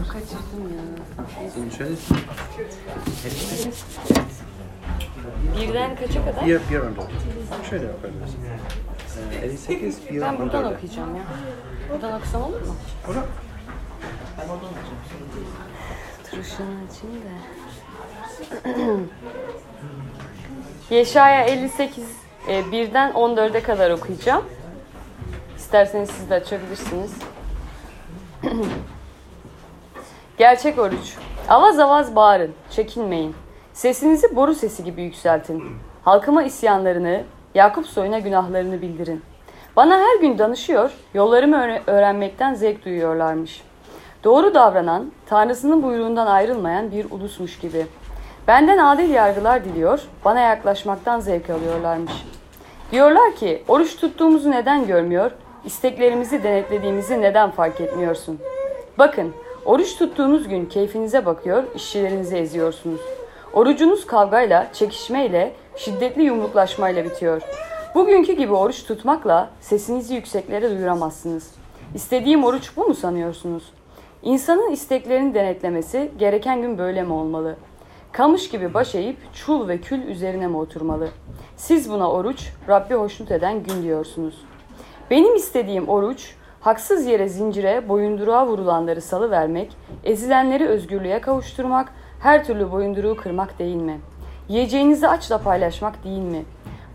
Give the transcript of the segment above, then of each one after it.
Kaçırdım ya. Senin şöyle Birden kaça kadar? bir, bir on dört. Şöyle yapabilirsin. Ee, 58, bir Ben on buradan dörde. okuyacağım ya. Buradan okusam olur mu? Olur. Açayım da. Yeşaya 58 e, birden 14'e kadar okuyacağım. İsterseniz siz de açabilirsiniz. Gerçek oruç. Avaz avaz bağırın, çekinmeyin. Sesinizi boru sesi gibi yükseltin. Halkıma isyanlarını, Yakup soyuna günahlarını bildirin. Bana her gün danışıyor, yollarımı öğre- öğrenmekten zevk duyuyorlarmış. Doğru davranan, Tanrısının buyruğundan ayrılmayan bir ulusmuş gibi. Benden adil yargılar diliyor, bana yaklaşmaktan zevk alıyorlarmış. Diyorlar ki, oruç tuttuğumuzu neden görmüyor, isteklerimizi denetlediğimizi neden fark etmiyorsun? Bakın, oruç tuttuğunuz gün keyfinize bakıyor, işçilerinizi eziyorsunuz. Orucunuz kavgayla, çekişmeyle, şiddetli yumruklaşmayla bitiyor. Bugünkü gibi oruç tutmakla sesinizi yükseklere duyuramazsınız. İstediğim oruç bu mu sanıyorsunuz? İnsanın isteklerini denetlemesi gereken gün böyle mi olmalı? Kamış gibi baş eğip çul ve kül üzerine mi oturmalı? Siz buna oruç, Rabbi hoşnut eden gün diyorsunuz. Benim istediğim oruç, haksız yere zincire, boyunduruğa vurulanları salı vermek, ezilenleri özgürlüğe kavuşturmak, her türlü boyunduruğu kırmak değil mi? Yiyeceğinizi açla paylaşmak değil mi?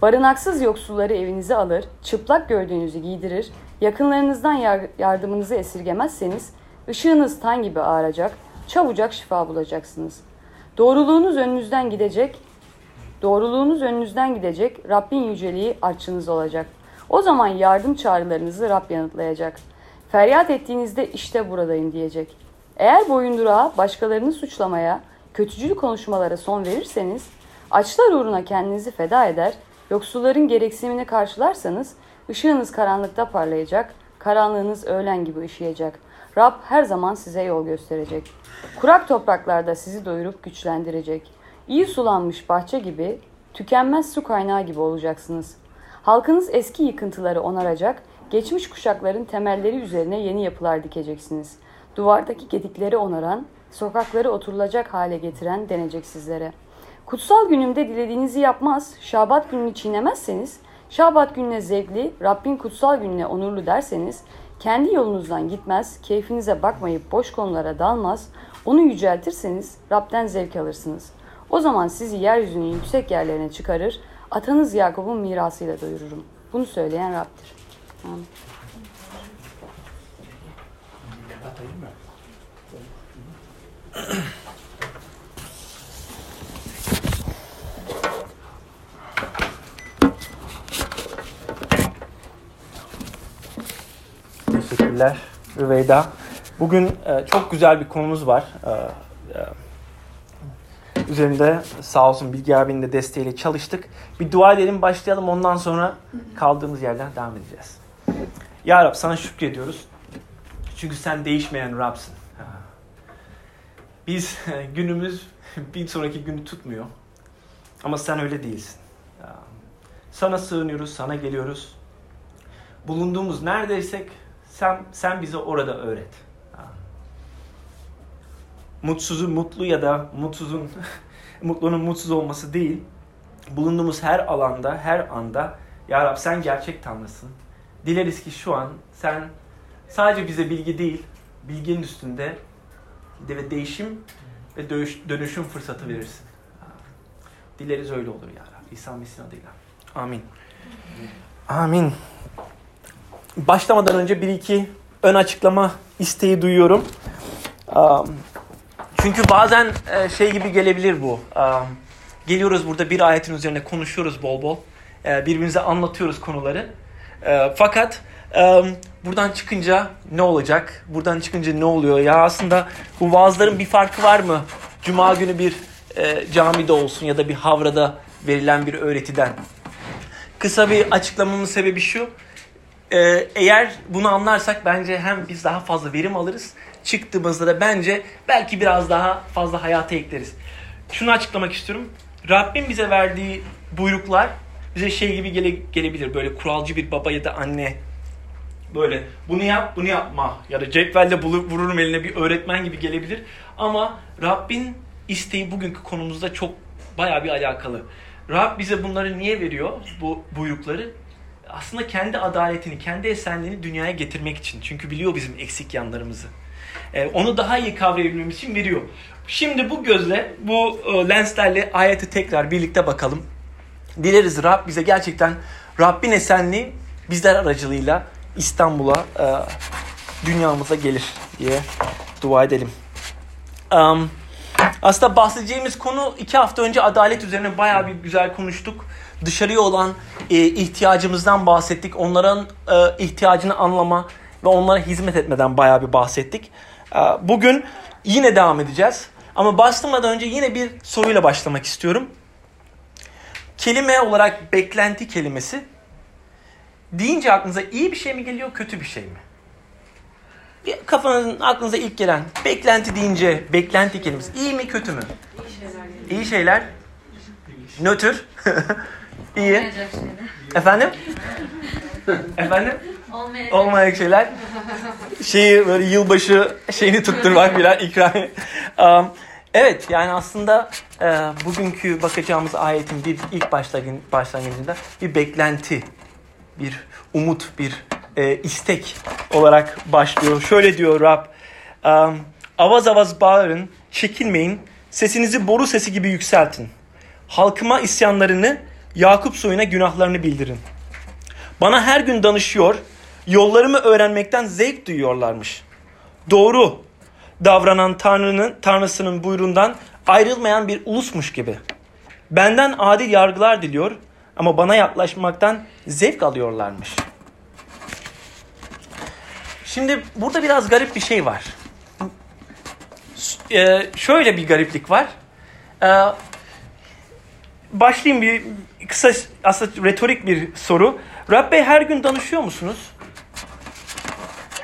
Barınaksız yoksulları evinize alır, çıplak gördüğünüzü giydirir, yakınlarınızdan yar- yardımınızı esirgemezseniz, ışığınız tan gibi ağaracak, çabucak şifa bulacaksınız. Doğruluğunuz önünüzden gidecek, Doğruluğunuz önünüzden gidecek, Rabbin yüceliği artçınız olacak. O zaman yardım çağrılarınızı Rab yanıtlayacak. Feryat ettiğinizde işte buradayım diyecek. Eğer boyundurağa, başkalarını suçlamaya, kötücül konuşmalara son verirseniz, açlar uğruna kendinizi feda eder, yoksulların gereksinimini karşılarsanız, ışığınız karanlıkta parlayacak, karanlığınız öğlen gibi ışıyacak. Rab her zaman size yol gösterecek. Kurak topraklarda sizi doyurup güçlendirecek. İyi sulanmış bahçe gibi, tükenmez su kaynağı gibi olacaksınız. Halkınız eski yıkıntıları onaracak, geçmiş kuşakların temelleri üzerine yeni yapılar dikeceksiniz. Duvardaki gedikleri onaran, sokakları oturulacak hale getiren denecek sizlere. Kutsal günümde dilediğinizi yapmaz, Şabat gününü çiğnemezseniz, Şabat gününe zevkli, Rabbin kutsal gününe onurlu derseniz, kendi yolunuzdan gitmez, keyfinize bakmayıp boş konulara dalmaz, onu yüceltirseniz Rab'den zevk alırsınız. O zaman sizi yeryüzünün yüksek yerlerine çıkarır, atanız Yakup'un mirasıyla doyururum. Bunu söyleyen Rab'dir. Amin. Teşekkürler Rüveyda. Bugün e, çok güzel bir konumuz var. E, e, üzerinde sağ olsun Bilgi abinin de desteğiyle çalıştık. Bir dua edelim başlayalım ondan sonra kaldığımız yerden devam edeceğiz. Ya Rab sana şükrediyoruz. Çünkü sen değişmeyen Rab'sın. Biz günümüz bir sonraki günü tutmuyor. Ama sen öyle değilsin. Sana sığınıyoruz, sana geliyoruz. Bulunduğumuz neredeysek sen, sen bize orada öğret. Mutsuzun mutlu ya da mutsuzun mutlunun mutsuz olması değil. Bulunduğumuz her alanda, her anda Ya Rab sen gerçek Tanrısın. Dileriz ki şu an sen sadece bize bilgi değil, bilginin üstünde de ve değişim ve dönüş, dönüşüm fırsatı verirsin. Dileriz öyle olur ya Rab. İsa Mesih'in adıyla. Amin. Amin. Başlamadan önce bir iki ön açıklama isteği duyuyorum. Um, çünkü bazen e, şey gibi gelebilir bu. Um, geliyoruz burada bir ayetin üzerine konuşuyoruz bol bol. E, birbirimize anlatıyoruz konuları. E, fakat um, buradan çıkınca ne olacak? Buradan çıkınca ne oluyor? Ya aslında bu vaazların bir farkı var mı? Cuma günü bir e, camide olsun ya da bir havrada verilen bir öğretiden. Kısa bir açıklamamın sebebi şu. E, eğer bunu anlarsak bence hem biz daha fazla verim alırız. Çıktığımızda da bence belki biraz daha fazla hayata ekleriz. Şunu açıklamak istiyorum. Rabbim bize verdiği buyruklar bize şey gibi gele, gelebilir. Böyle kuralcı bir baba ya da anne Böyle bunu yap, bunu yapma ya da cetvelle bulup vururum eline bir öğretmen gibi gelebilir. Ama Rabbin isteği bugünkü konumuzda çok bayağı bir alakalı. Rab bize bunları niye veriyor bu buyrukları? Aslında kendi adaletini, kendi esenliğini dünyaya getirmek için. Çünkü biliyor bizim eksik yanlarımızı. Ee, onu daha iyi kavrayabilmemiz için veriyor. Şimdi bu gözle, bu e, lenslerle ayeti tekrar birlikte bakalım. Dileriz Rab bize gerçekten Rabbin esenliği bizler aracılığıyla İstanbul'a, e, dünyamıza gelir diye dua edelim. Um, aslında bahsedeceğimiz konu iki hafta önce adalet üzerine bayağı bir güzel konuştuk. Dışarıya olan e, ihtiyacımızdan bahsettik. Onların e, ihtiyacını anlama ve onlara hizmet etmeden bayağı bir bahsettik. E, bugün yine devam edeceğiz. Ama başlamadan önce yine bir soruyla başlamak istiyorum. Kelime olarak beklenti kelimesi deyince aklınıza iyi bir şey mi geliyor, kötü bir şey mi? Bir kafanızın aklınıza ilk gelen beklenti deyince beklenti kelimesi iyi mi kötü mü? İyi şeyler. İyi şeyler. Nötr. iyi. Efendim? Efendim? Olmayacak. Olmayacak şeyler. Şeyi böyle yılbaşı şeyini tutturmak birer ikram. Um, evet yani aslında e, bugünkü bakacağımız ayetin bir ilk başlangıç, başlangıcında bir beklenti, bir umut, bir e, istek olarak başlıyor. Şöyle diyor Rab, um, avaz avaz bağırın, çekinmeyin, sesinizi boru sesi gibi yükseltin. Halkıma isyanlarını, Yakup soyuna günahlarını bildirin. Bana her gün danışıyor, yollarımı öğrenmekten zevk duyuyorlarmış. Doğru davranan Tanrı'nın Tanrısının buyruğundan ayrılmayan bir ulusmuş gibi. Benden adil yargılar diliyor ama bana yaklaşmaktan zevk alıyorlarmış. Şimdi burada biraz garip bir şey var. Ee, şöyle bir gariplik var. Ee, başlayayım bir kısa aslında retorik bir soru. Rabbe her gün danışıyor musunuz?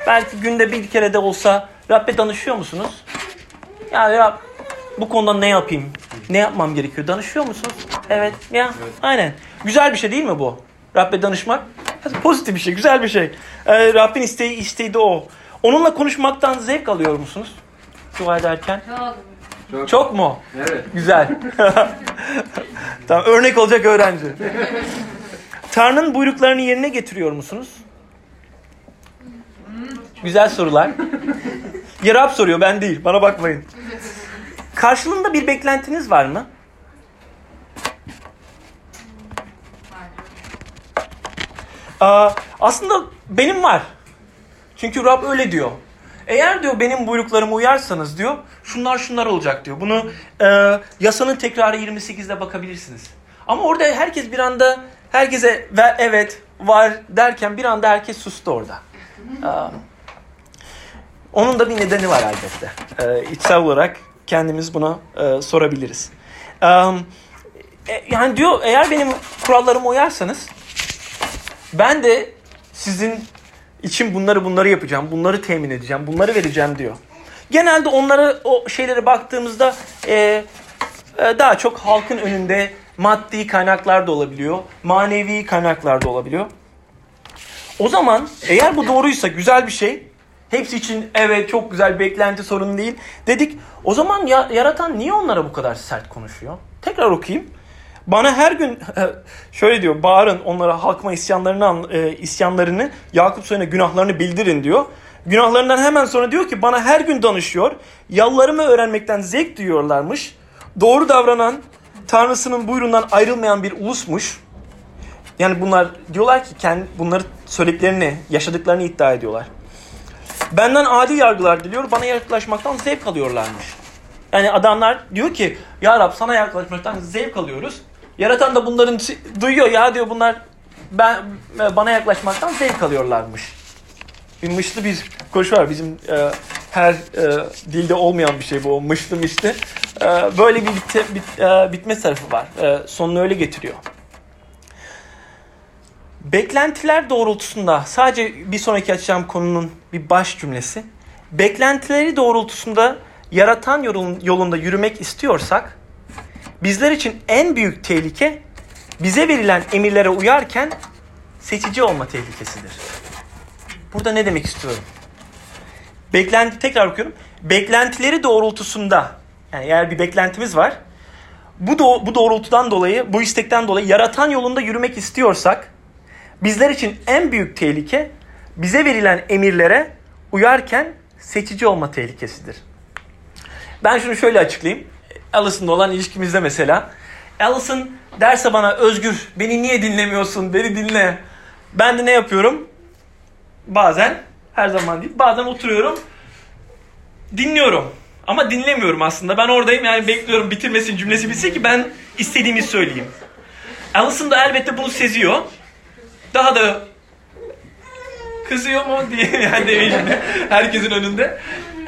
Belki günde bir kere de olsa Rabbe danışıyor musunuz? Ya Rab bu konuda ne yapayım? Ne yapmam gerekiyor? Danışıyor musunuz? Evet. Ya aynen. Güzel bir şey değil mi bu? Rabbe danışmak pozitif bir şey, güzel bir şey. Ee, Rabbin isteği isteği de o. Onunla konuşmaktan zevk alıyor musunuz? Dua ederken. Çok. Çok. Çok mu? Evet. Güzel. tamam örnek olacak öğrenci. Tanrı'nın buyruklarını yerine getiriyor musunuz? Güzel sorular. Ya Rab soruyor ben değil. Bana bakmayın. Karşılığında bir beklentiniz var mı? Aa, aslında benim var. Çünkü Rab öyle diyor. Eğer diyor benim buyruklarıma uyarsanız diyor şunlar şunlar olacak diyor. Bunu e, yasanın tekrarı 28'de bakabilirsiniz. Ama orada herkes bir anda herkese ve evet var derken bir anda herkes sustu orada. Onun da bir nedeni var elbette. Ee, içsel olarak kendimiz buna e, sorabiliriz. E, yani diyor eğer benim kurallarıma uyarsanız ben de sizin için bunları bunları yapacağım, bunları temin edeceğim, bunları vereceğim diyor. Genelde onlara o şeylere baktığımızda e, e, daha çok halkın önünde maddi kaynaklar da olabiliyor, manevi kaynaklar da olabiliyor. O zaman eğer bu doğruysa güzel bir şey, hepsi için evet çok güzel beklenti sorun değil dedik. O zaman ya, yaratan niye onlara bu kadar sert konuşuyor? Tekrar okuyayım. Bana her gün şöyle diyor bağırın onlara halkıma isyanlarını e, isyanlarını Yakup soyuna günahlarını bildirin diyor. Günahlarından hemen sonra diyor ki bana her gün danışıyor. Yallarımı öğrenmekten zevk duyuyorlarmış. Doğru davranan Tanrısının buyruğundan ayrılmayan bir ulusmuş. Yani bunlar diyorlar ki kendi bunları söylediklerini, yaşadıklarını iddia ediyorlar. Benden adil yargılar diliyor, bana yaklaşmaktan zevk alıyorlarmış. Yani adamlar diyor ki ya Rab sana yaklaşmaktan zevk alıyoruz. Yaratan da bunların duyuyor ya diyor bunlar ben bana yaklaşmaktan zevk alıyorlarmış. Bir mışlı bir koşu var bizim e, her e, dilde olmayan bir şey bu mışlı mışlı. E, böyle bir bitte, bit, e, bitme tarafı var. E, sonunu öyle getiriyor. Beklentiler doğrultusunda sadece bir sonraki açacağım konunun bir baş cümlesi. Beklentileri doğrultusunda yaratan yolunda yürümek istiyorsak bizler için en büyük tehlike bize verilen emirlere uyarken seçici olma tehlikesidir. Burada ne demek istiyorum? Beklenti tekrar okuyorum. Beklentileri doğrultusunda yani eğer bir beklentimiz var. Bu do- bu doğrultudan dolayı, bu istekten dolayı yaratan yolunda yürümek istiyorsak bizler için en büyük tehlike bize verilen emirlere uyarken seçici olma tehlikesidir. Ben şunu şöyle açıklayayım. Allison'la olan ilişkimizde mesela. Allison derse bana Özgür beni niye dinlemiyorsun beni dinle. Ben de ne yapıyorum? Bazen her zaman değil bazen oturuyorum dinliyorum. Ama dinlemiyorum aslında. Ben oradayım yani bekliyorum bitirmesin cümlesi bitsin ki ben istediğimi söyleyeyim. Allison da elbette bunu seziyor. Daha da kızıyor mu diye yani demeyeyim herkesin önünde.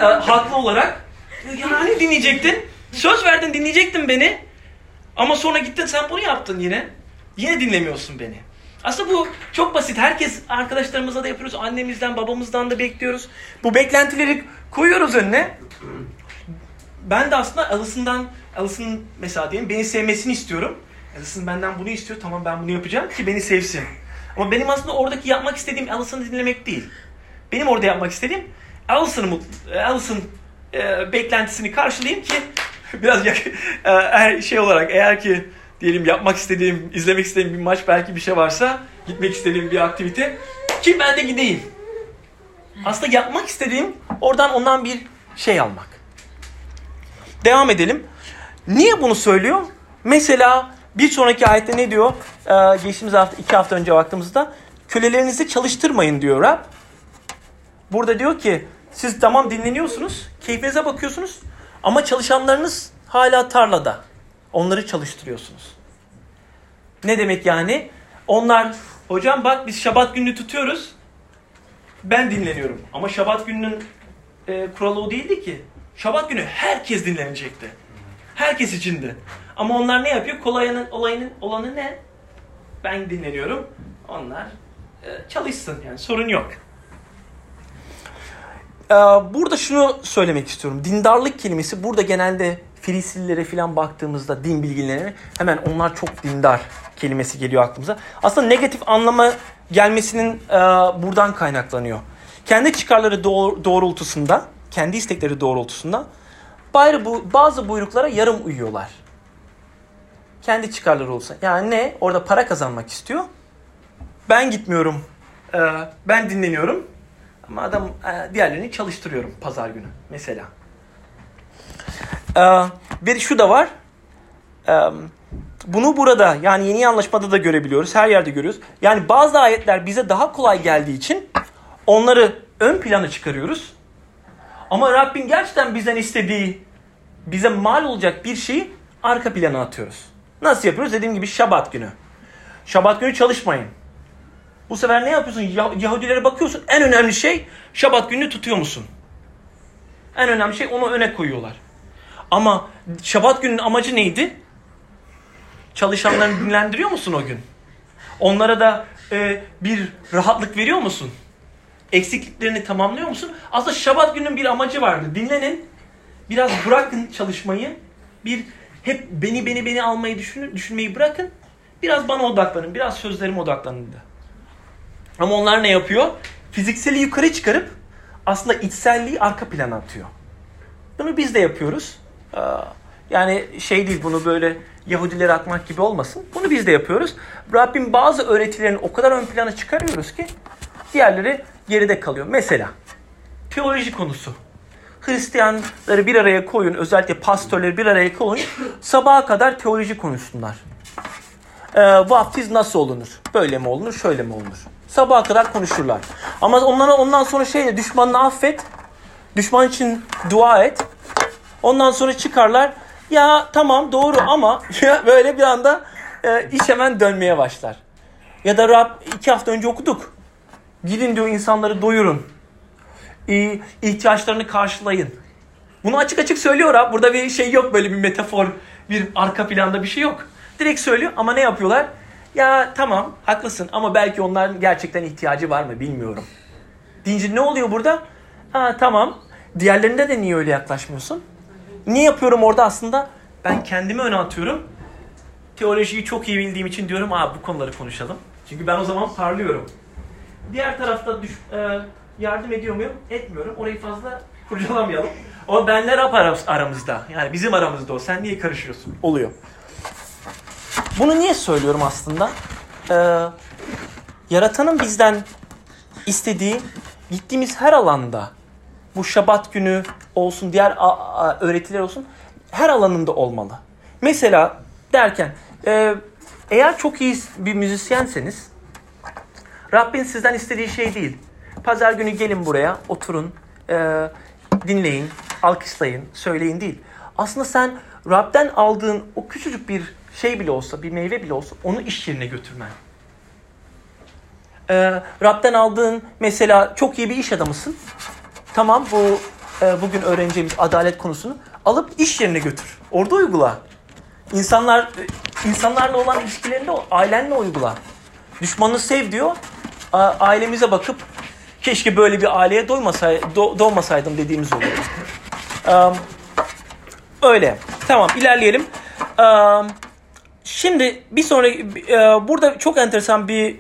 E, haklı olarak yani dinleyecektin. Söz verdin dinleyecektin beni. Ama sonra gittin sen bunu yaptın yine. Yine dinlemiyorsun beni. Aslında bu çok basit. Herkes arkadaşlarımızla da yapıyoruz. Annemizden, babamızdan da bekliyoruz. Bu beklentileri koyuyoruz önüne. Ben de aslında Allison'dan, Allison mesela diyelim beni sevmesini istiyorum. Allison benden bunu istiyor. Tamam ben bunu yapacağım ki beni sevsin. Ama benim aslında oradaki yapmak istediğim Allison'ı dinlemek değil. Benim orada yapmak istediğim mutlu, Allison e, beklentisini karşılayayım ki biraz yak, e, şey olarak eğer ki diyelim yapmak istediğim, izlemek istediğim bir maç belki bir şey varsa gitmek istediğim bir aktivite ki ben de gideyim. Aslında yapmak istediğim oradan ondan bir şey almak. Devam edelim. Niye bunu söylüyor? Mesela bir sonraki ayette ne diyor? Ee, geçtiğimiz hafta, iki hafta önce baktığımızda kölelerinizi çalıştırmayın diyor Rab. Burada diyor ki siz tamam dinleniyorsunuz, keyfinize bakıyorsunuz ama çalışanlarınız hala tarlada. Onları çalıştırıyorsunuz. Ne demek yani? Onlar hocam bak biz şabat gününü tutuyoruz. Ben dinleniyorum. Ama şabat gününün e, kuralı o değildi ki. Şabat günü herkes dinlenecekti. Herkes içindi. Ama onlar ne yapıyor? Kolayının olayının olanı ne? Ben dinleniyorum. Onlar e, çalışsın yani sorun yok. Ee, burada şunu söylemek istiyorum. Dindarlık kelimesi burada genelde Filistinlilere falan baktığımızda din bilgilerine hemen onlar çok dindar kelimesi geliyor aklımıza. Aslında negatif anlama gelmesinin e, buradan kaynaklanıyor. Kendi çıkarları doğrultusunda, kendi istekleri doğrultusunda bazı buyruklara yarım uyuyorlar. Kendi çıkarları olsa. Yani ne? Orada para kazanmak istiyor. Ben gitmiyorum. E, ben dinleniyorum. Ama adam e, diğerlerini çalıştırıyorum pazar günü mesela. Ee, ve şu da var. Ee, bunu burada yani yeni anlaşmada da görebiliyoruz. Her yerde görüyoruz. Yani bazı ayetler bize daha kolay geldiği için onları ön plana çıkarıyoruz. Ama Rabbin gerçekten bizden istediği bize mal olacak bir şeyi arka plana atıyoruz. Nasıl yapıyoruz? Dediğim gibi şabat günü. Şabat günü çalışmayın. Bu sefer ne yapıyorsun? Yahudilere bakıyorsun. En önemli şey şabat gününü tutuyor musun? En önemli şey onu öne koyuyorlar. Ama şabat günün amacı neydi? Çalışanlarını dinlendiriyor musun o gün? Onlara da e, bir rahatlık veriyor musun? Eksikliklerini tamamlıyor musun? Aslında şabat günün bir amacı vardı. Dinlenin. Biraz bırakın çalışmayı. Bir hep beni beni beni almayı düşünür, düşünmeyi bırakın. Biraz bana odaklanın. Biraz sözlerime odaklanın da. Ama onlar ne yapıyor? Fizikseli yukarı çıkarıp aslında içselliği arka plana atıyor. Bunu biz de yapıyoruz. Yani şey değil bunu böyle Yahudilere atmak gibi olmasın. Bunu biz de yapıyoruz. Rabbim bazı öğretilerini o kadar ön plana çıkarıyoruz ki diğerleri geride kalıyor. Mesela teoloji konusu. Hristiyanları bir araya koyun, özellikle pastörleri bir araya koyun, sabaha kadar teoloji konuşsunlar. E, vaftiz nasıl olunur? Böyle mi olunur, şöyle mi olunur? Sabaha kadar konuşurlar. Ama onlara ondan sonra şey düşmanını affet, düşman için dua et. Ondan sonra çıkarlar. Ya tamam doğru ama böyle bir anda e, iş hemen dönmeye başlar. Ya da Rab iki hafta önce okuduk. Gidin diyor insanları doyurun. E, ihtiyaçlarını karşılayın. Bunu açık açık söylüyor Rab. Burada bir şey yok böyle bir metafor, bir arka planda bir şey yok. Direkt söylüyor ama ne yapıyorlar? Ya tamam haklısın ama belki onların gerçekten ihtiyacı var mı bilmiyorum. Deyince ne oluyor burada? Ha tamam. Diğerlerinde de niye öyle yaklaşmıyorsun? Ne yapıyorum orada aslında? Ben kendimi öne atıyorum. Teolojiyi çok iyi bildiğim için diyorum Aa, bu konuları konuşalım. Çünkü ben o zaman parlıyorum. Diğer tarafta düş, e, yardım ediyor muyum? Etmiyorum. Orayı fazla kurcalamayalım. O benle Rab aram- aramızda. Yani bizim aramızda o. Sen niye karışıyorsun? Oluyor. Bunu niye söylüyorum aslında? Ee, yaratanın bizden istediği gittiğimiz her alanda bu şabat günü olsun, diğer öğretiler olsun her alanında olmalı. Mesela derken e, eğer çok iyi bir müzisyenseniz Rabbin sizden istediği şey değil. Pazar günü gelin buraya, oturun, e, dinleyin, alkışlayın, söyleyin değil. Aslında sen Rab'den aldığın o küçücük bir şey bile olsa, bir meyve bile olsa onu iş yerine götürmen. E, Rab'den aldığın mesela çok iyi bir iş adamısın. Tamam bu e, bugün öğreneceğimiz adalet konusunu alıp iş yerine götür. Orada uygula. İnsanlar e, insanlarla olan ilişkilerinde ailenle uygula. Düşmanını sev diyor. Ailemize bakıp keşke böyle bir aileye doymasay, do- doğmasaydım dediğimiz oluyor. Em, öyle. Tamam ilerleyelim. Em, şimdi bir sonraki e, burada çok enteresan bir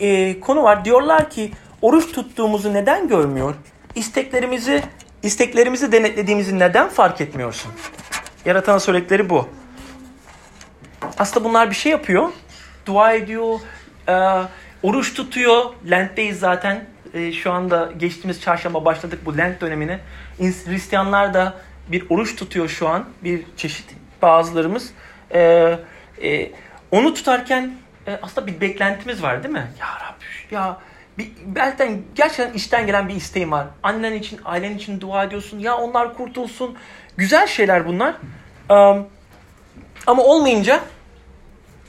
e, konu var. Diyorlar ki oruç tuttuğumuzu neden görmüyor? İsteklerimizi isteklerimizi denetlediğimizi neden fark etmiyorsun? Yaratan söyledikleri bu. Aslında bunlar bir şey yapıyor. Dua ediyor, e, oruç tutuyor. Lent'teyiz zaten. E, şu anda geçtiğimiz çarşamba başladık bu Lent dönemine. İns- Hristiyanlar da bir oruç tutuyor şu an. Bir çeşit bazılarımız. E, e, onu tutarken e, aslında bir beklentimiz var değil mi? Ya Rabbi ya bir, belki gerçekten içten gelen bir isteğim var. Annen için, ailen için dua ediyorsun. Ya onlar kurtulsun. Güzel şeyler bunlar. Um, ama olmayınca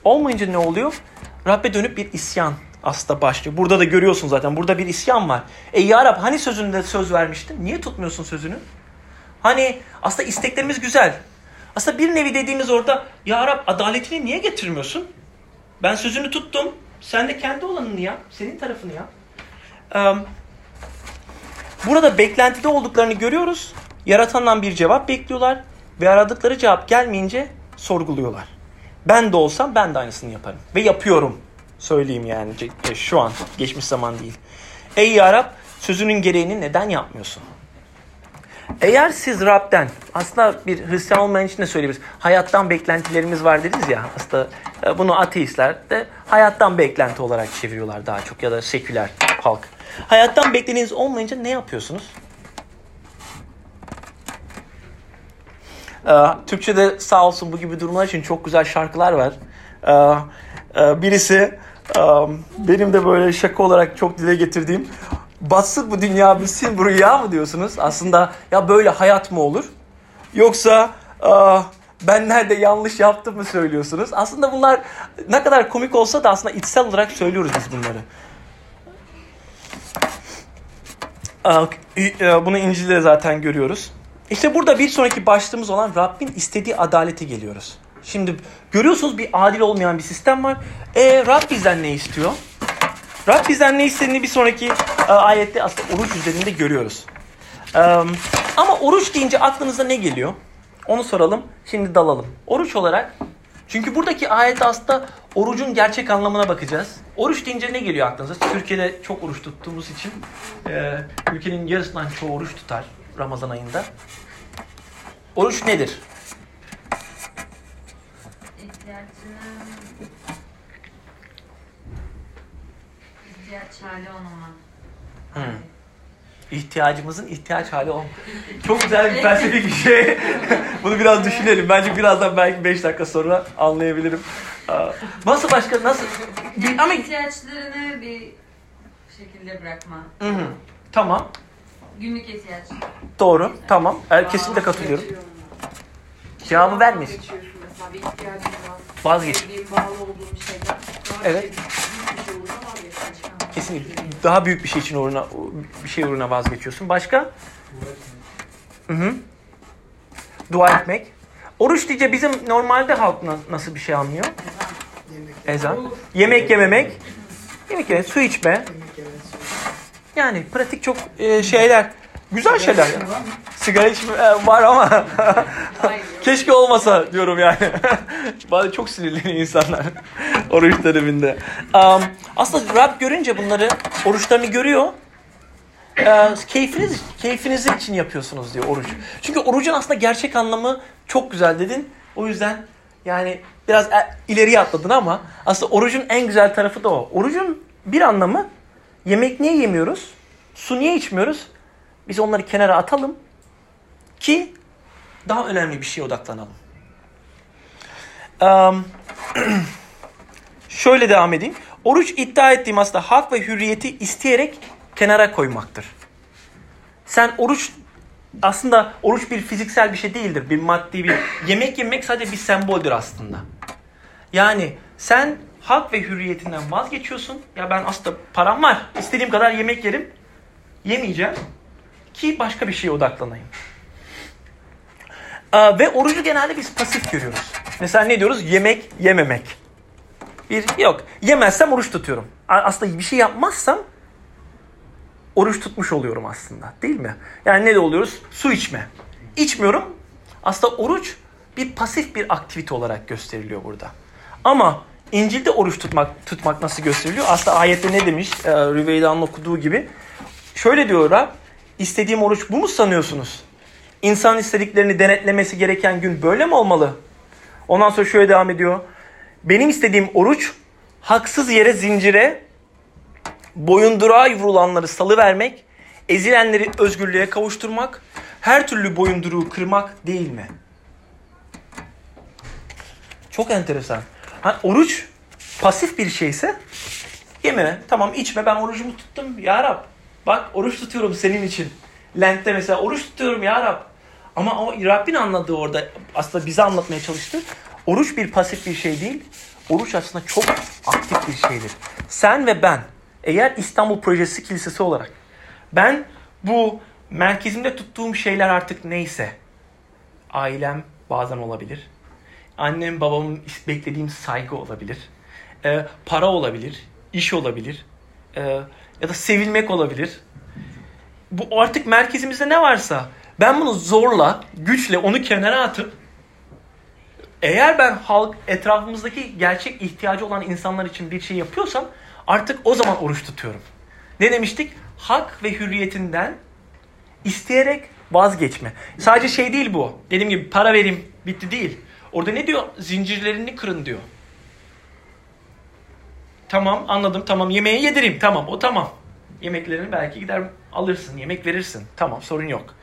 olmayınca ne oluyor? Rabbe dönüp bir isyan aslında başlıyor. Burada da görüyorsun zaten. Burada bir isyan var. E ya Rab hani sözünde söz vermiştin? Niye tutmuyorsun sözünü? Hani aslında isteklerimiz güzel. Aslında bir nevi dediğimiz orada ya Rab adaletini niye getirmiyorsun? Ben sözünü tuttum. Sen de kendi olanını yap. Senin tarafını yap. Burada beklentide olduklarını görüyoruz. Yaratandan bir cevap bekliyorlar. Ve aradıkları cevap gelmeyince sorguluyorlar. Ben de olsam ben de aynısını yaparım. Ve yapıyorum. Söyleyeyim yani şu an. Geçmiş zaman değil. Ey ya Rab sözünün gereğini neden yapmıyorsun? Eğer siz Rab'den, aslında bir Hristiyan olmayan için de söyleyebiliriz. Hayattan beklentilerimiz var dediniz ya. Aslında e, bunu ateistler de hayattan beklenti olarak çeviriyorlar daha çok ya da seküler halk. Hayattan beklediğiniz olmayınca ne yapıyorsunuz? Ee, Türkçe'de sağ olsun bu gibi durumlar için çok güzel şarkılar var. E, birisi e, benim de böyle şaka olarak çok dile getirdiğim batsın bu dünya bitsin bu rüya mı diyorsunuz? Aslında ya böyle hayat mı olur? Yoksa e, ben nerede yanlış yaptım mı söylüyorsunuz? Aslında bunlar ne kadar komik olsa da aslında içsel olarak söylüyoruz biz bunları. E, Bunu İncil'de zaten görüyoruz. İşte burada bir sonraki başlığımız olan Rabbin istediği adalete geliyoruz. Şimdi görüyorsunuz bir adil olmayan bir sistem var. E Rab bizden ne istiyor? Rab bizden ne istediğini bir sonraki e, ayette aslında oruç üzerinde görüyoruz. E, ama oruç deyince aklınıza ne geliyor? Onu soralım. Şimdi dalalım. Oruç olarak çünkü buradaki ayette aslında orucun gerçek anlamına bakacağız. Oruç deyince ne geliyor aklınıza? Türkiye'de çok oruç tuttuğumuz için e, ülkenin yarısından çoğu oruç tutar Ramazan ayında. Oruç nedir? İhtiyacının ihtiyaç hali olmama. Hmm. İhtiyacımızın ihtiyaç hali olma. Çok güzel bir felsefik bir şey. Bunu biraz düşünelim. Bence birazdan belki 5 dakika sonra anlayabilirim. Nasıl başka nasıl? Bir, Yani ama ihtiyaçlarını bir şekilde bırakma. Hı hı. Tamam. Günlük ihtiyaç. Doğru. Tamam. Er, kesinlikle katılıyorum. Cevabı vermiş. Vazgeçiyorsun mesela bir ihtiyacın var. Vazgeç. Bağlı olduğun bir şeyden. Evet. Şey, büyük bir şey olursa vazgeçiyorsun. Daha büyük bir şey için uğruna bir şey uğruna vazgeçiyorsun. Başka? Hı hı. Dua etmek. Oruç deyince bizim normalde halk na- nasıl bir şey anlıyor? Ezan. Yemek yememek. Yemek yemek, su içme. Yani pratik çok e, şeyler. Güzel şeyler. Sigara içme e, var ama. Keşke olmasa diyorum yani. Bazı çok sinirli insanlar oruç döneminde. Um, aslında Rab görünce bunları, oruçlarını görüyor. Ee, keyfiniz, keyfiniz için yapıyorsunuz diyor oruç. Çünkü orucun aslında gerçek anlamı çok güzel dedin. O yüzden yani biraz e- ileriye atladın ama aslında orucun en güzel tarafı da o. Orucun bir anlamı yemek niye yemiyoruz? Su niye içmiyoruz? Biz onları kenara atalım ki daha önemli bir şeye odaklanalım. Um, şöyle devam edeyim. Oruç iddia ettiğim aslında hak ve hürriyeti isteyerek kenara koymaktır. Sen oruç aslında oruç bir fiziksel bir şey değildir. Bir maddi bir yemek yemek sadece bir semboldür aslında. Yani sen hak ve hürriyetinden vazgeçiyorsun. Ya ben aslında param var. istediğim kadar yemek yerim. Yemeyeceğim ki başka bir şeye odaklanayım. Ve orucu genelde biz pasif görüyoruz. Mesela ne diyoruz? Yemek yememek. Bir yok. Yemezsem oruç tutuyorum. Aslında bir şey yapmazsam oruç tutmuş oluyorum aslında. Değil mi? Yani ne de oluyoruz? Su içme. İçmiyorum. Aslında oruç bir pasif bir aktivite olarak gösteriliyor burada. Ama İncil'de oruç tutmak tutmak nasıl gösteriliyor? Aslında ayette ne demiş? Ee, Rüveyda'nın okuduğu gibi. Şöyle diyor Rab. İstediğim oruç bu mu sanıyorsunuz? İnsan istediklerini denetlemesi gereken gün böyle mi olmalı? Ondan sonra şöyle devam ediyor. Benim istediğim oruç haksız yere zincire, boyunduruğa vurulanları salıvermek, ezilenleri özgürlüğe kavuşturmak, her türlü boyunduruğu kırmak değil mi? Çok enteresan. Ha, oruç pasif bir şeyse yeme. Tamam içme ben orucumu tuttum ya Rab. Bak oruç tutuyorum senin için. Lent'te mesela oruç tutuyorum ya Rab. Ama o Rabbin anladığı orada aslında bize anlatmaya çalıştı. Oruç bir pasif bir şey değil. Oruç aslında çok aktif bir şeydir. Sen ve ben eğer İstanbul Projesi Kilisesi olarak ben bu merkezimde tuttuğum şeyler artık neyse ailem bazen olabilir. Annem babamın beklediğim saygı olabilir. Ee, para olabilir. iş olabilir. Ee, ya da sevilmek olabilir. Bu artık merkezimizde ne varsa ben bunu zorla, güçle onu kenara atıp eğer ben halk etrafımızdaki gerçek ihtiyacı olan insanlar için bir şey yapıyorsam artık o zaman oruç tutuyorum. Ne demiştik? Hak ve hürriyetinden isteyerek vazgeçme. Sadece şey değil bu. Dediğim gibi para vereyim bitti değil. Orada ne diyor? Zincirlerini kırın diyor. Tamam anladım tamam yemeği yedireyim tamam o tamam. Yemeklerini belki gider alırsın yemek verirsin tamam sorun yok.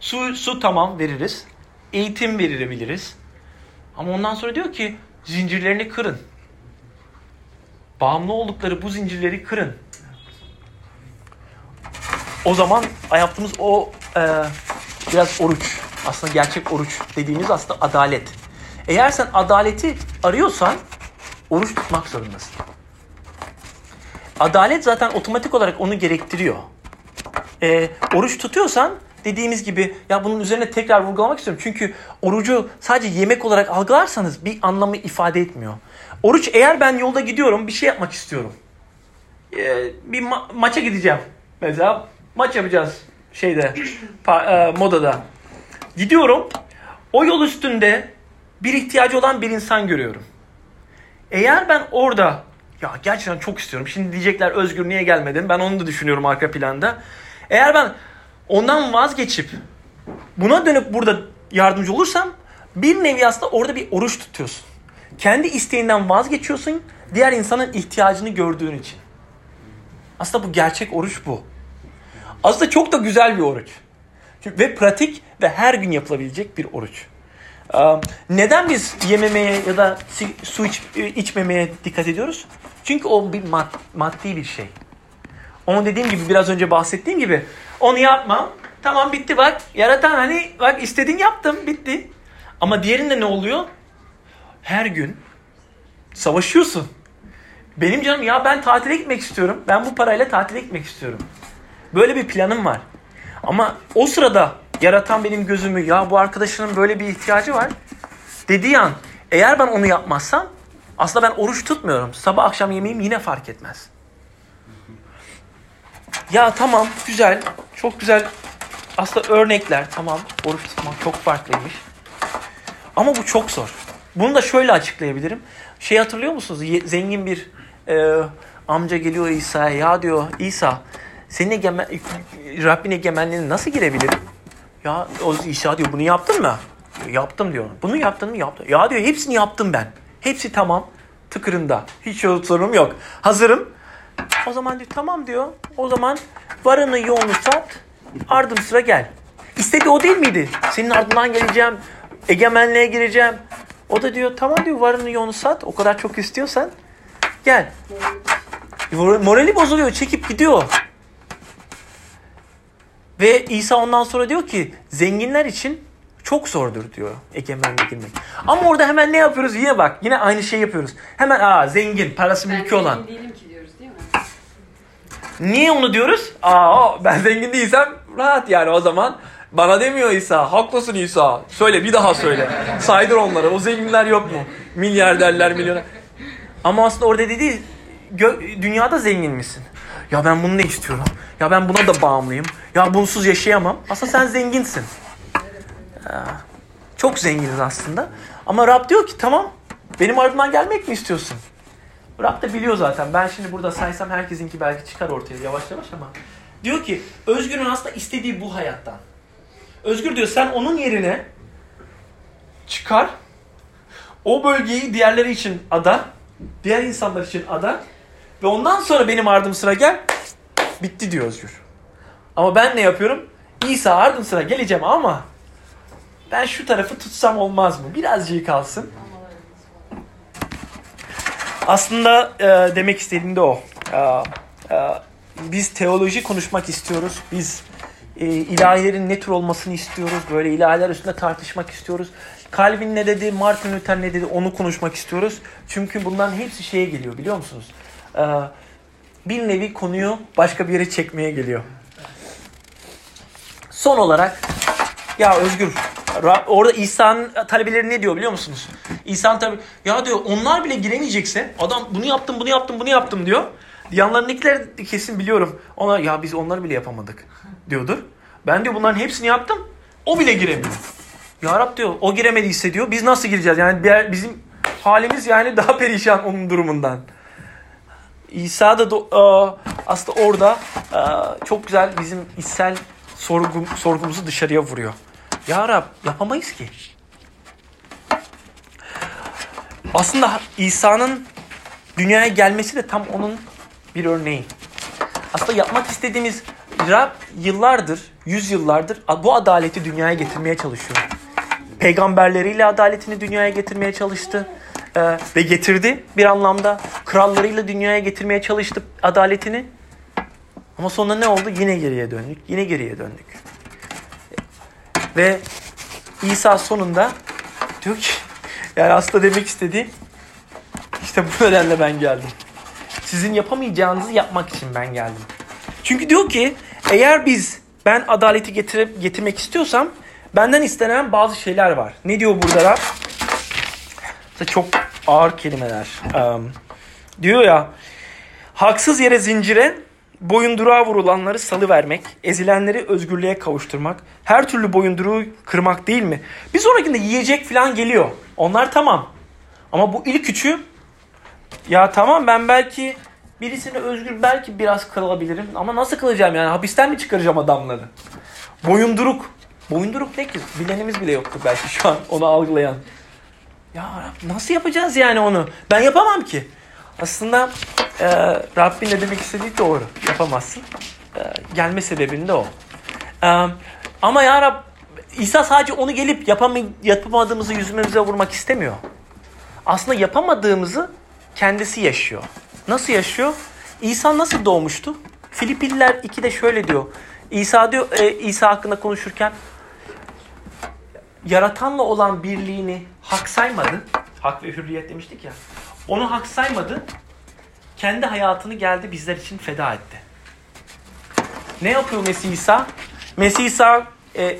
Su, su tamam veririz. Eğitim verebiliriz. Ama ondan sonra diyor ki zincirlerini kırın. Bağımlı oldukları bu zincirleri kırın. O zaman yaptığımız o e, biraz oruç. Aslında gerçek oruç dediğimiz aslında adalet. Eğer sen adaleti arıyorsan oruç tutmak zorundasın. Adalet zaten otomatik olarak onu gerektiriyor. E, oruç tutuyorsan dediğimiz gibi ya bunun üzerine tekrar vurgulamak istiyorum. Çünkü orucu sadece yemek olarak algılarsanız bir anlamı ifade etmiyor. Oruç eğer ben yolda gidiyorum bir şey yapmak istiyorum. E, bir ma- maça gideceğim. Mesela maç yapacağız şeyde pa- e, modada. Gidiyorum. O yol üstünde bir ihtiyacı olan bir insan görüyorum. Eğer ben orada ya gerçekten çok istiyorum. Şimdi diyecekler Özgür niye gelmedin? Ben onu da düşünüyorum arka planda. Eğer ben ondan vazgeçip buna dönüp burada yardımcı olursam bir nevi aslında orada bir oruç tutuyorsun. Kendi isteğinden vazgeçiyorsun diğer insanın ihtiyacını gördüğün için. Aslında bu gerçek oruç bu. Aslında çok da güzel bir oruç. Ve pratik ve her gün yapılabilecek bir oruç. Neden biz yememeye ya da su iç, içmemeye dikkat ediyoruz? Çünkü o bir mad- maddi bir şey. Onu dediğim gibi biraz önce bahsettiğim gibi onu yapmam. Tamam bitti bak. Yaratan hani bak istedin yaptım bitti. Ama diğerinde ne oluyor? Her gün savaşıyorsun. Benim canım ya ben tatile gitmek istiyorum. Ben bu parayla tatile gitmek istiyorum. Böyle bir planım var. Ama o sırada yaratan benim gözümü ya bu arkadaşının böyle bir ihtiyacı var dediği an eğer ben onu yapmazsam aslında ben oruç tutmuyorum. Sabah akşam yemeğim yine fark etmez. Ya tamam güzel çok güzel aslında örnekler tamam oruç tutmak çok farklıymış. Ama bu çok zor. Bunu da şöyle açıklayabilirim. Şey hatırlıyor musunuz? Zengin bir e, amca geliyor İsa'ya. Ya diyor İsa senin egemen, Rabbin egemenliğine nasıl girebilirim? Ya o İsa diyor bunu yaptın mı? Yaptım diyor. Bunu yaptın mı? Yaptım. Ya diyor hepsini yaptım ben. Hepsi tamam. Tıkırında. Hiç sorunum yok. Hazırım. O zaman diyor tamam diyor. O zaman varını yoğunu sat. Ardım sıra gel. İstediği o değil miydi? Senin ardından geleceğim. Egemenliğe gireceğim. O da diyor tamam diyor varını yoğunu sat. O kadar çok istiyorsan gel. Morali bozuluyor. Çekip gidiyor. Ve İsa ondan sonra diyor ki zenginler için çok zordur diyor egemenliğe girmek. Ama orada hemen ne yapıyoruz? Yine bak yine aynı şey yapıyoruz. Hemen aa zengin, parası mülkü ben olan. zengin değilim ki diyoruz değil mi? Niye onu diyoruz? Aa ben zengin değilsem rahat yani o zaman. Bana demiyor İsa. Haklısın İsa. Söyle bir daha söyle. Saydır onları. O zenginler yok mu? Milyarderler, milyoner. Ama aslında orada dedi gö- dünyada zengin misin? Ya ben bunu ne istiyorum? Ya ben buna da bağımlıyım. Ya bunsuz yaşayamam. Aslında sen zenginsin. Ya, Çok zenginiz aslında. Ama Rab diyor ki tamam benim ardımdan gelmek mi istiyorsun? Rab da biliyor zaten. Ben şimdi burada saysam herkesinki belki çıkar ortaya yavaş yavaş ama. Diyor ki Özgür'ün aslında istediği bu hayattan. Özgür diyor sen onun yerine çıkar. O bölgeyi diğerleri için ada. Diğer insanlar için ada. Ve ondan sonra benim ardım sıra gel. Bitti diyor Özgür. Ama ben ne yapıyorum? İsa ardım sıra geleceğim ama ben şu tarafı tutsam olmaz mı? Birazcık kalsın. Aslında e, demek istediğim de o. E, e, biz teoloji konuşmak istiyoruz. Biz e, ilahilerin ne tür olmasını istiyoruz. Böyle ilahiler üstünde tartışmak istiyoruz. Calvin ne dedi, Martin Luther ne dedi onu konuşmak istiyoruz. Çünkü bunların hepsi şeye geliyor biliyor musunuz? E, bir nevi konuyu başka bir yere çekmeye geliyor. Son olarak ya Özgür orada İsa'nın talebeleri ne diyor biliyor musunuz? İsa'nın tabi ya diyor onlar bile giremeyecekse adam bunu yaptım bunu yaptım bunu yaptım diyor. Yanlarındakiler kesin biliyorum. Ona ya biz onları bile yapamadık diyordur. Ben diyor bunların hepsini yaptım. O bile giremiyor. Ya Rab diyor o giremediyse diyor biz nasıl gireceğiz? Yani bizim halimiz yani daha perişan onun durumundan. İsa da do- e, aslında orada e, çok güzel bizim içsel sorgum, sorgumuzu dışarıya vuruyor. Ya Rab yapamayız ki. Aslında İsa'nın dünyaya gelmesi de tam onun bir örneği. Aslında yapmak istediğimiz Rab yıllardır, yüzyıllardır bu adaleti dünyaya getirmeye çalışıyor. Peygamberleriyle adaletini dünyaya getirmeye çalıştı. Ee, ve getirdi bir anlamda. Krallarıyla dünyaya getirmeye çalıştı adaletini. Ama sonra ne oldu? Yine geriye döndük. Yine geriye döndük. Ve İsa sonunda diyor ki yani aslında demek istediği işte bu nedenle ben geldim. Sizin yapamayacağınızı yapmak için ben geldim. Çünkü diyor ki eğer biz ben adaleti getirip getirmek istiyorsam benden istenen bazı şeyler var. Ne diyor burada Rab? Çok ağır kelimeler. Um, diyor ya haksız yere zincire boyunduruğa vurulanları salı vermek, ezilenleri özgürlüğe kavuşturmak, her türlü boyunduruğu kırmak değil mi? Bir sonrakinde yiyecek falan geliyor. Onlar tamam. Ama bu ilk üçü ya tamam ben belki birisini özgür belki biraz kılabilirim ama nasıl kılacağım yani hapisten mi çıkaracağım adamları? Boyunduruk. Boyunduruk ne ki? Bilenimiz bile yoktu belki şu an onu algılayan. Ya nasıl yapacağız yani onu? Ben yapamam ki. Aslında e, Rabbin ne demek istediği doğru. Yapamazsın. E, gelme sebebin de o. E, ama ya Rab İsa sadece onu gelip yapamay- yapamadığımızı yüzümüze vurmak istemiyor. Aslında yapamadığımızı kendisi yaşıyor. Nasıl yaşıyor? İsa nasıl doğmuştu? Filipililer 2'de şöyle diyor. İsa diyor e, İsa hakkında konuşurken yaratanla olan birliğini hak saymadı. Hak ve hürriyet demiştik ya. Onu hak saymadı. Kendi hayatını geldi bizler için feda etti. Ne yapıyor Mesih İsa? Mesih İsa e,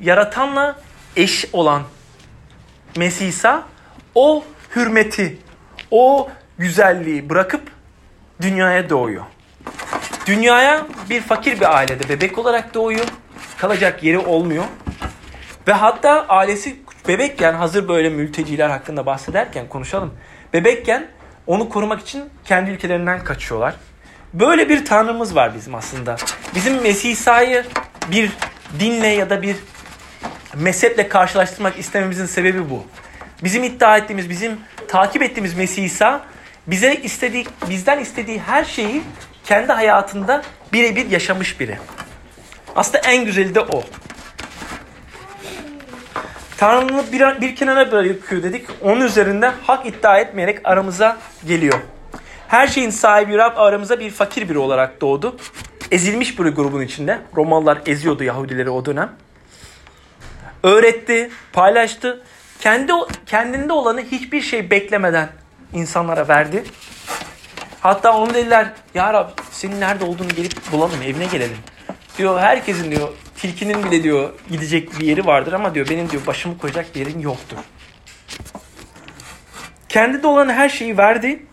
yaratanla eş olan Mesih İsa o hürmeti, o güzelliği bırakıp dünyaya doğuyor. Dünyaya bir fakir bir ailede bebek olarak doğuyor. Kalacak yeri olmuyor. Ve hatta ailesi bebekken hazır böyle mülteciler hakkında bahsederken konuşalım. Bebekken onu korumak için kendi ülkelerinden kaçıyorlar. Böyle bir tanrımız var bizim aslında. Bizim Mesih İsa'yı bir dinle ya da bir mezheple karşılaştırmak istememizin sebebi bu. Bizim iddia ettiğimiz, bizim takip ettiğimiz Mesih İsa bize istediği, bizden istediği her şeyi kendi hayatında birebir yaşamış biri. Aslında en güzeli de o. Tanrı'nı bir, bir kenara bırakıyor dedik. Onun üzerinde hak iddia etmeyerek aramıza geliyor. Her şeyin sahibi Rab aramıza bir fakir biri olarak doğdu. Ezilmiş bir grubun içinde. Romalılar eziyordu Yahudileri o dönem. Öğretti, paylaştı. Kendi kendinde olanı hiçbir şey beklemeden insanlara verdi. Hatta onu dediler, Ya Rab senin nerede olduğunu gelip bulalım, evine gelelim. Diyor herkesin diyor, tilkinin bile diyor gidecek bir yeri vardır ama diyor benim diyor başımı koyacak bir yerin yoktur. Kendi de olan her şeyi verdi.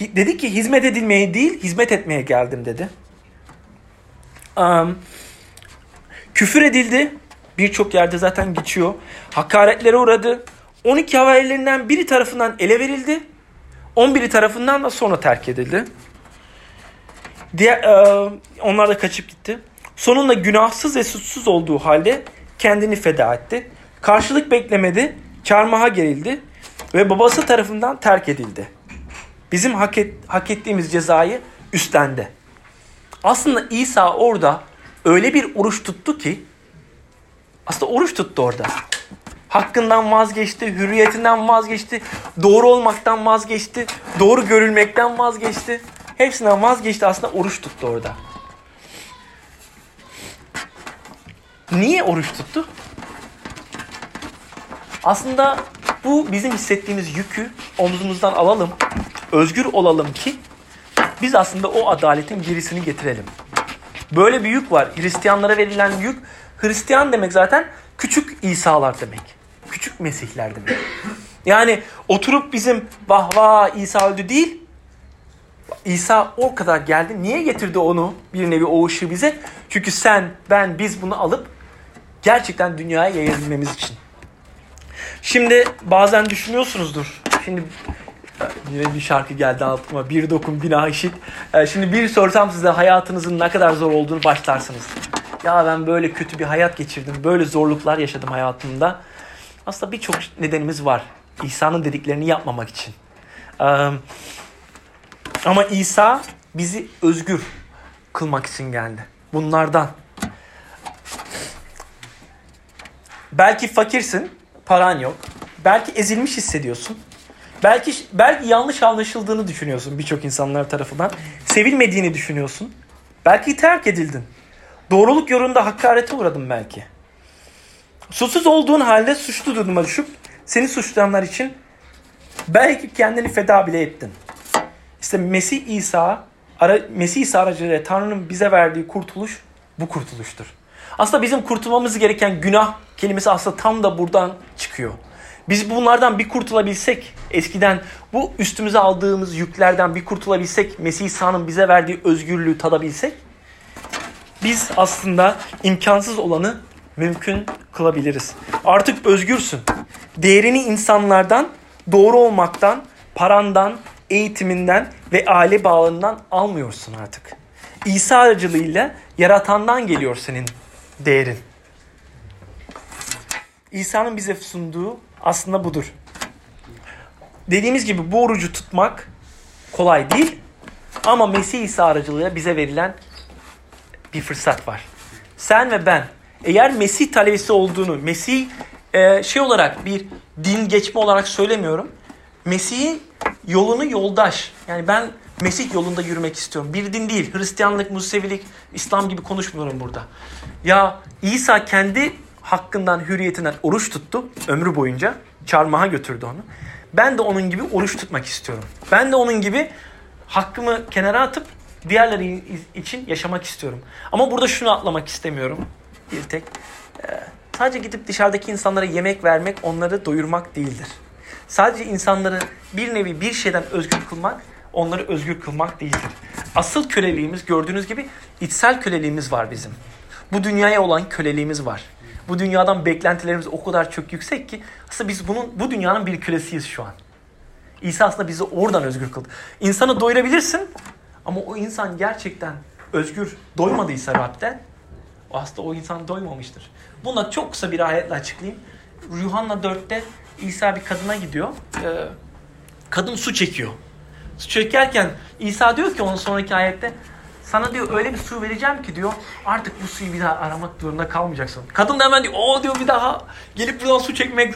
Dedi ki hizmet edilmeye değil, hizmet etmeye geldim dedi. Um, küfür edildi. Birçok yerde zaten geçiyor. Hakaretlere uğradı. 12 havalilerinden biri tarafından ele verildi. 11'i tarafından da sonra terk edildi. Diğer, e, onlar da kaçıp gitti. Sonunda günahsız ve suçsuz olduğu halde kendini feda etti. Karşılık beklemedi, çarmıha gerildi ve babası tarafından terk edildi. Bizim hak, et, hak ettiğimiz cezayı üstlendi. Aslında İsa orada öyle bir oruç tuttu ki aslında oruç tuttu orada. Hakkından vazgeçti, hürriyetinden vazgeçti, doğru olmaktan vazgeçti, doğru görülmekten vazgeçti. Hepsinden vazgeçti aslında oruç tuttu orada. Niye oruç tuttu? Aslında bu bizim hissettiğimiz yükü omzumuzdan alalım, özgür olalım ki biz aslında o adaletin gerisini getirelim. Böyle bir yük var. Hristiyanlara verilen yük, Hristiyan demek zaten küçük İsa'lar demek. Küçük Mesihler demek. Yani oturup bizim vah vah İsa öldü değil. İsa o kadar geldi. Niye getirdi onu bir nevi o ışığı bize? Çünkü sen, ben, biz bunu alıp gerçekten dünyaya yayabilmemiz için. Şimdi bazen düşünüyorsunuzdur. Şimdi yine bir şarkı geldi altıma. Bir dokun bina işit. Şimdi bir sorsam size hayatınızın ne kadar zor olduğunu başlarsınız. Ya ben böyle kötü bir hayat geçirdim. Böyle zorluklar yaşadım hayatımda. Aslında birçok nedenimiz var. İsa'nın dediklerini yapmamak için. Ama İsa bizi özgür kılmak için geldi. Bunlardan. Belki fakirsin, paran yok. Belki ezilmiş hissediyorsun. Belki belki yanlış anlaşıldığını düşünüyorsun birçok insanlar tarafından. Sevilmediğini düşünüyorsun. Belki terk edildin. Doğruluk yolunda hakarete uğradın belki. Suçsuz olduğun halde suçlu duruma düşüp seni suçlayanlar için belki kendini feda bile ettin. İşte Mesih İsa, ara, Mesih İsa aracılığıyla Tanrı'nın bize verdiği kurtuluş bu kurtuluştur. Aslında bizim kurtulmamız gereken günah kelimesi aslında tam da buradan çıkıyor. Biz bunlardan bir kurtulabilsek, eskiden bu üstümüze aldığımız yüklerden bir kurtulabilsek, Mesih İsa'nın bize verdiği özgürlüğü tadabilsek, biz aslında imkansız olanı mümkün kılabiliriz. Artık özgürsün. Değerini insanlardan, doğru olmaktan, parandan, eğitiminden ve aile bağlarından almıyorsun artık. İsa aracılığıyla yaratandan geliyor senin değerin. İsa'nın bize sunduğu aslında budur. Dediğimiz gibi bu orucu tutmak kolay değil ama Mesih İsa aracılığıyla bize verilen bir fırsat var. Sen ve ben eğer Mesih talebesi olduğunu, Mesih e, şey olarak bir din geçme olarak söylemiyorum. Mesih'in yolunu yoldaş. Yani ben Mesih yolunda yürümek istiyorum. Bir din değil. Hristiyanlık, Musevilik, İslam gibi konuşmuyorum burada. Ya İsa kendi hakkından, hürriyetinden oruç tuttu ömrü boyunca. Çarmıha götürdü onu. Ben de onun gibi oruç tutmak istiyorum. Ben de onun gibi hakkımı kenara atıp diğerleri için yaşamak istiyorum. Ama burada şunu atlamak istemiyorum. Bir tek. Ee, sadece gidip dışarıdaki insanlara yemek vermek, onları doyurmak değildir. Sadece insanları bir nevi bir şeyden özgür kılmak, onları özgür kılmak değildir. Asıl köleliğimiz gördüğünüz gibi içsel köleliğimiz var bizim. Bu dünyaya olan köleliğimiz var. Bu dünyadan beklentilerimiz o kadar çok yüksek ki aslında biz bunun bu dünyanın bir kölesiyiz şu an. İsa aslında bizi oradan özgür kıldı. İnsanı doyurabilirsin ama o insan gerçekten özgür doymadıysa Rab'den aslında o insan doymamıştır. Buna çok kısa bir ayetle açıklayayım. Yuhanna 4'te İsa bir kadına gidiyor. Ee, kadın su çekiyor. Çekerken İsa diyor ki onun sonraki ayette sana diyor öyle bir su vereceğim ki diyor artık bu suyu bir daha aramak zorunda kalmayacaksın. Kadın da hemen diyor o diyor bir daha gelip buradan su çekmek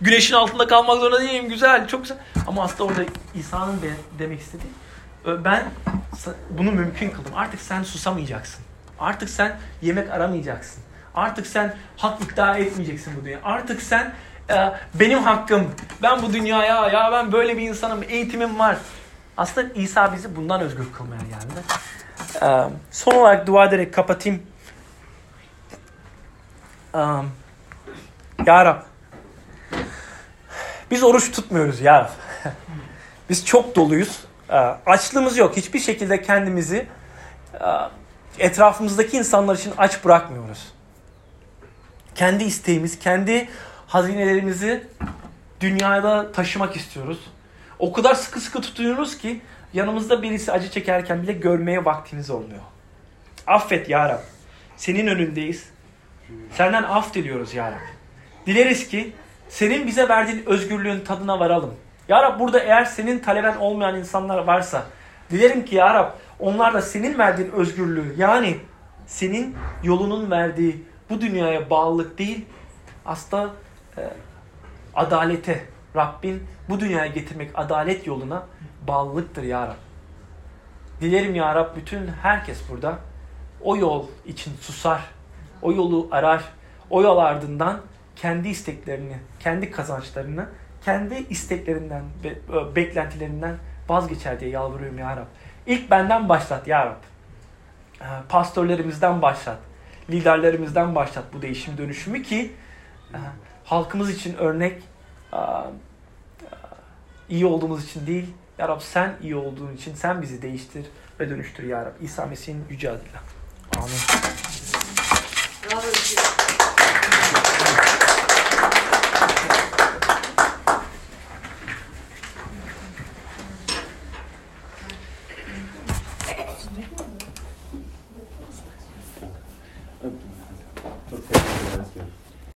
güneşin altında kalmak zorunda değilim güzel çok güzel. Ama aslında orada İsa'nın de, demek istediği "Ö, ben bunu mümkün kıldım. Artık sen susamayacaksın. Artık sen yemek aramayacaksın. Artık sen hak iddia etmeyeceksin bu dünya. Artık sen e, benim hakkım. Ben bu dünyaya ya ben böyle bir insanım. Eğitimim var. Aslında İsa bizi bundan özgür kılmaya geldi. Ee, son olarak dua ederek kapatayım. Um, ya Rab. Biz oruç tutmuyoruz ya Rab. Biz çok doluyuz. Açlığımız yok. Hiçbir şekilde kendimizi etrafımızdaki insanlar için aç bırakmıyoruz. Kendi isteğimiz, kendi hazinelerimizi dünyada taşımak istiyoruz. O kadar sıkı sıkı tutuyoruz ki yanımızda birisi acı çekerken bile görmeye vaktimiz olmuyor. Affet ya Rab. Senin önündeyiz. Senden af diliyoruz ya Rab. Dileriz ki senin bize verdiğin özgürlüğün tadına varalım. Ya Rab burada eğer senin taleben olmayan insanlar varsa dilerim ki Ya Rab onlar da senin verdiğin özgürlüğü yani senin yolunun verdiği bu dünyaya bağlılık değil aslında e, adalete Rabbin bu dünyaya getirmek adalet yoluna bağlılıktır Ya Rab. Dilerim Ya Rab bütün herkes burada o yol için susar, o yolu arar, o yol ardından kendi isteklerini, kendi kazançlarını, kendi isteklerinden, e, beklentilerinden vazgeçer diye yalvarıyorum Ya Rab. İlk benden başlat Ya Rab. Pastörlerimizden başlat. Liderlerimizden başlat bu değişim dönüşümü ki halkımız için örnek iyi olduğumuz için değil. Ya Rab sen iyi olduğun için sen bizi değiştir ve dönüştür Ya Rab. İsa Mesih'in yüce adıyla. Amin. Bravo